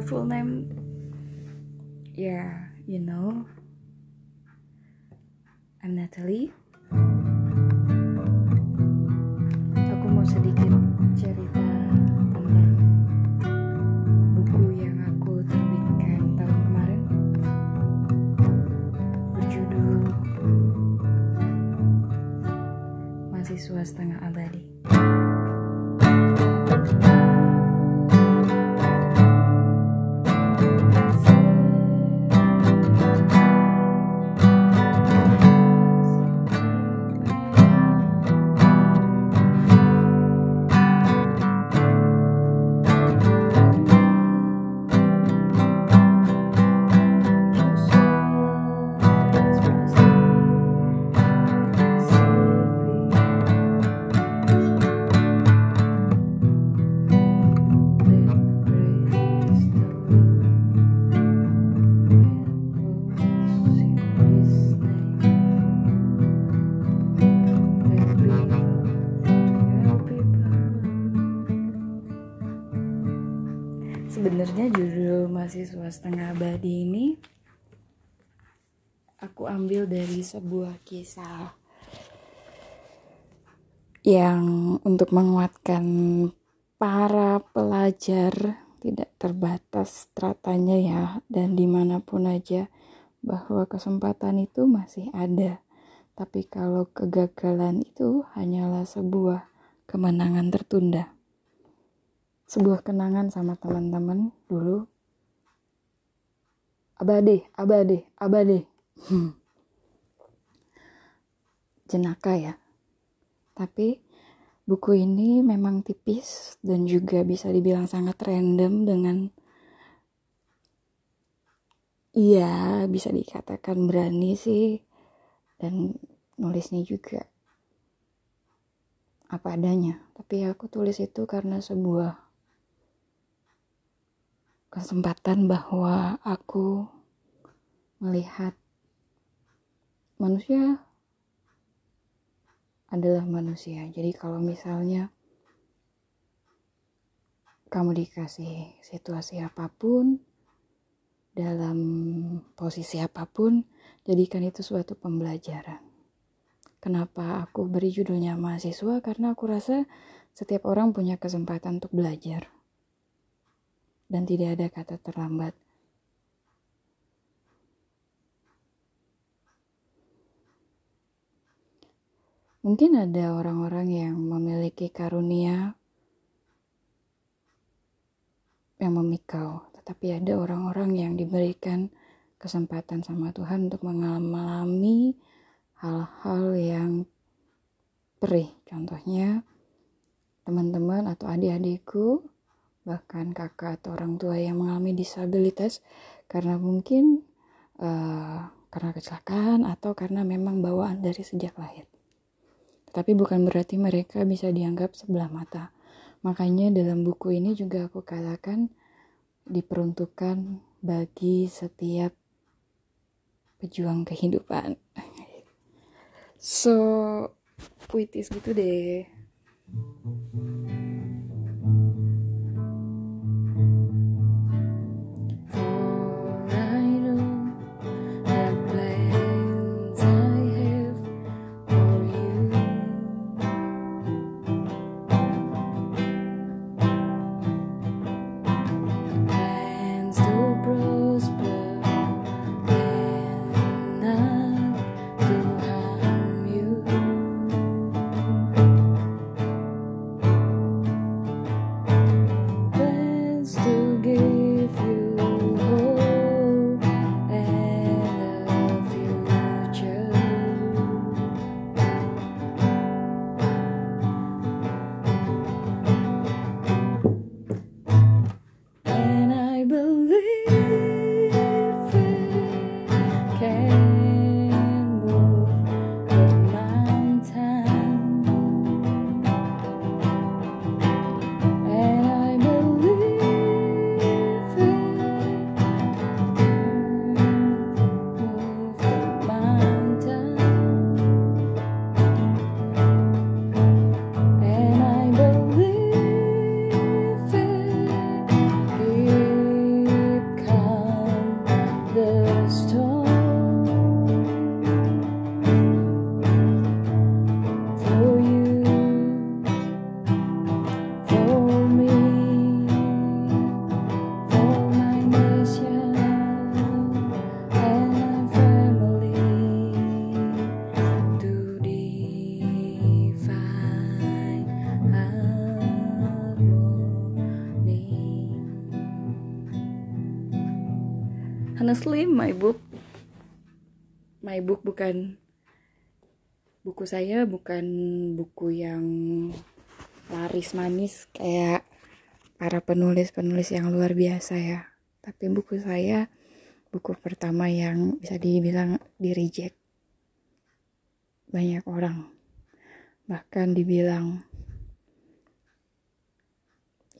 full name. Yeah. You know I'm Natalie. Aku mau sedikit cerita tentang buku yang aku terbitkan tahun kemarin. Berjudul mahasiswa setengah abadi Sebenarnya judul mahasiswa setengah abadi ini aku ambil dari sebuah kisah yang untuk menguatkan para pelajar tidak terbatas stratanya ya dan di mana pun aja bahwa kesempatan itu masih ada. Tapi kalau kegagalan itu hanyalah sebuah kemenangan tertunda sebuah kenangan sama teman-teman dulu. Abadi abadi abadi. Hmm. jenaka ya. Tapi buku ini memang tipis dan juga bisa dibilang sangat random dengan iya bisa dikatakan berani sih dan nulisnya juga apa adanya. Tapi aku tulis itu karena sebuah kesempatan bahwa aku melihat manusia adalah manusia. Jadi kalau misalnya kamu dikasih situasi apa pun dalam posisi apa pun, jadikan itu suatu pembelajaran. Kenapa aku beri judulnya mahasiswa? Karena aku rasa setiap orang punya kesempatan untuk belajar dan tidak ada kata terlambat. Mungkin ada orang-orang yang memiliki karunia yang memikau, tetapi ada orang-orang yang diberikan kesempatan sama Tuhan untuk mengalami hal-hal yang perih. Contohnya, teman-teman atau adik-adikku bahkan kakak atau orang tua yang mengalami disabilitas karena mungkin uh, karena kecelakaan atau karena memang bawaan dari sejak lahir. Tapi bukan berarti mereka bisa dianggap sebelah mata. Makanya dalam buku ini juga aku katakan diperuntukkan bagi setiap pejuang kehidupan. So, puitis gitu deh. Honestly my book my book bukan buku saya bukan buku yang laris manis kayak para penulis-penulis yang luar biasa ya. Tapi buku saya buku pertama yang bisa dibilang di reject banyak orang. Bahkan dibilang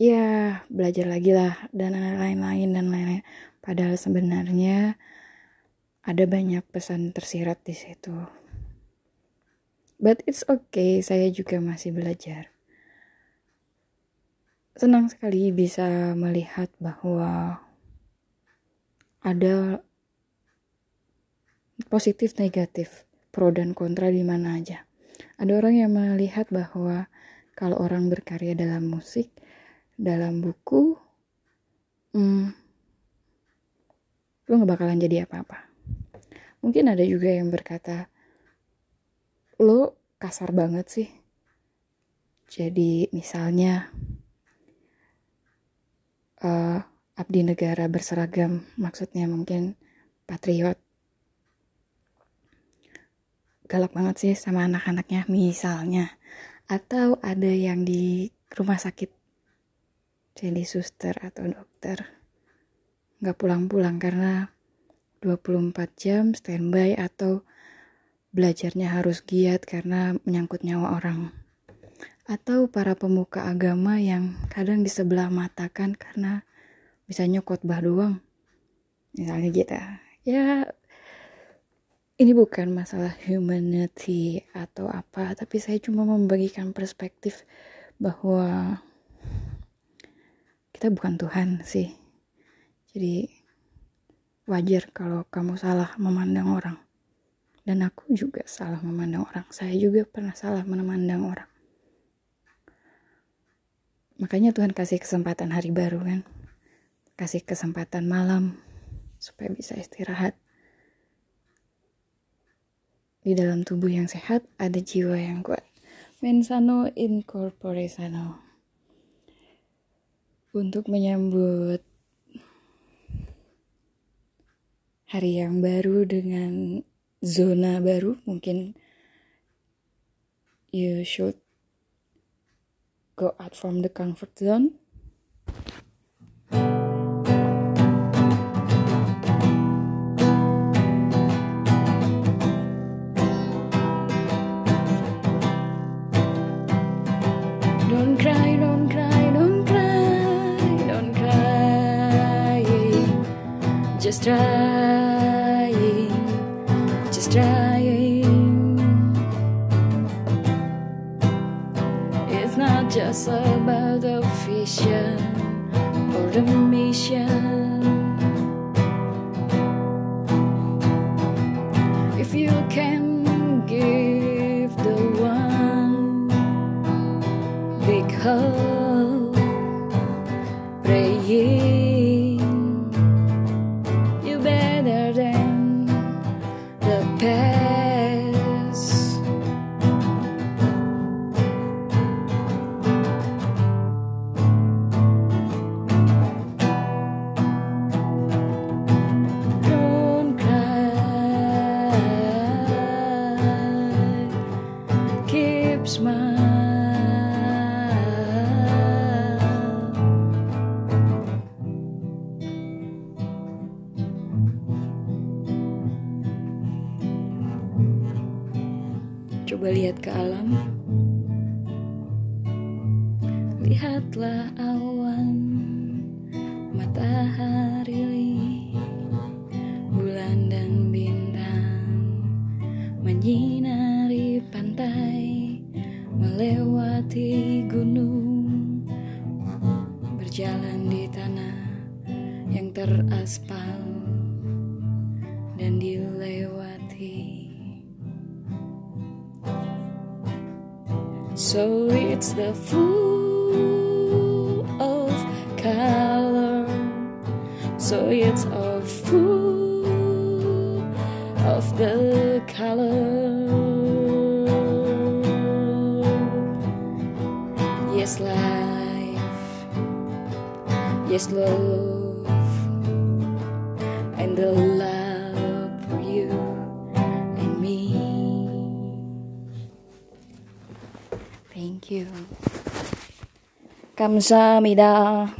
ya belajar lagi lah dan lain-lain dan lain-lain padahal sebenarnya ada banyak pesan tersirat di situ. But it's okay saya juga masih belajar. Senang sekali bisa melihat bahwa ada positif negatif pro dan kontra di mana aja. Ada orang yang melihat bahwa kalau orang berkarya dalam musik dalam buku hmm, lu gak bakalan jadi apa-apa. Mungkin ada juga yang berkata lo kasar banget sih. Jadi misalnya uh, abdi negara berseragam maksudnya mungkin patriot. Galak banget sih sama anak-anaknya misalnya. Atau ada yang di rumah sakit jadi suster atau dokter nggak pulang-pulang karena 24 jam standby atau belajarnya harus giat karena menyangkut nyawa orang. Atau para pemuka agama yang kadang di sebelah matakan karena bisa nyokotbah doang. Misalnya gitu. Ya, ini bukan masalah humanity atau apa, tapi saya cuma membagikan perspektif bahwa kita bukan Tuhan sih. Jadi wajar kalau kamu salah memandang orang. Dan aku juga salah memandang orang. Saya juga pernah salah memandang orang. Makanya Tuhan kasih kesempatan hari baru kan? Kasih kesempatan malam supaya bisa istirahat. Di dalam tubuh yang sehat ada jiwa yang kuat. Mensano incorpore sano. Untuk menyambut hari yang baru dengan zona baru mungkin you should go out from the comfort zone Don't cry, don't cry, don't cry, don't cry. Just try. came Coba lihat ke alam. Lihatlah awan, matahari, bulan dan bintang menyinari pantai, melewati gunung, berjalan di tanah yang teraspal dan dilewati. So it's the full of color. So it's a full of the color. Yes, life. Yes, love. And and the 감사합니다.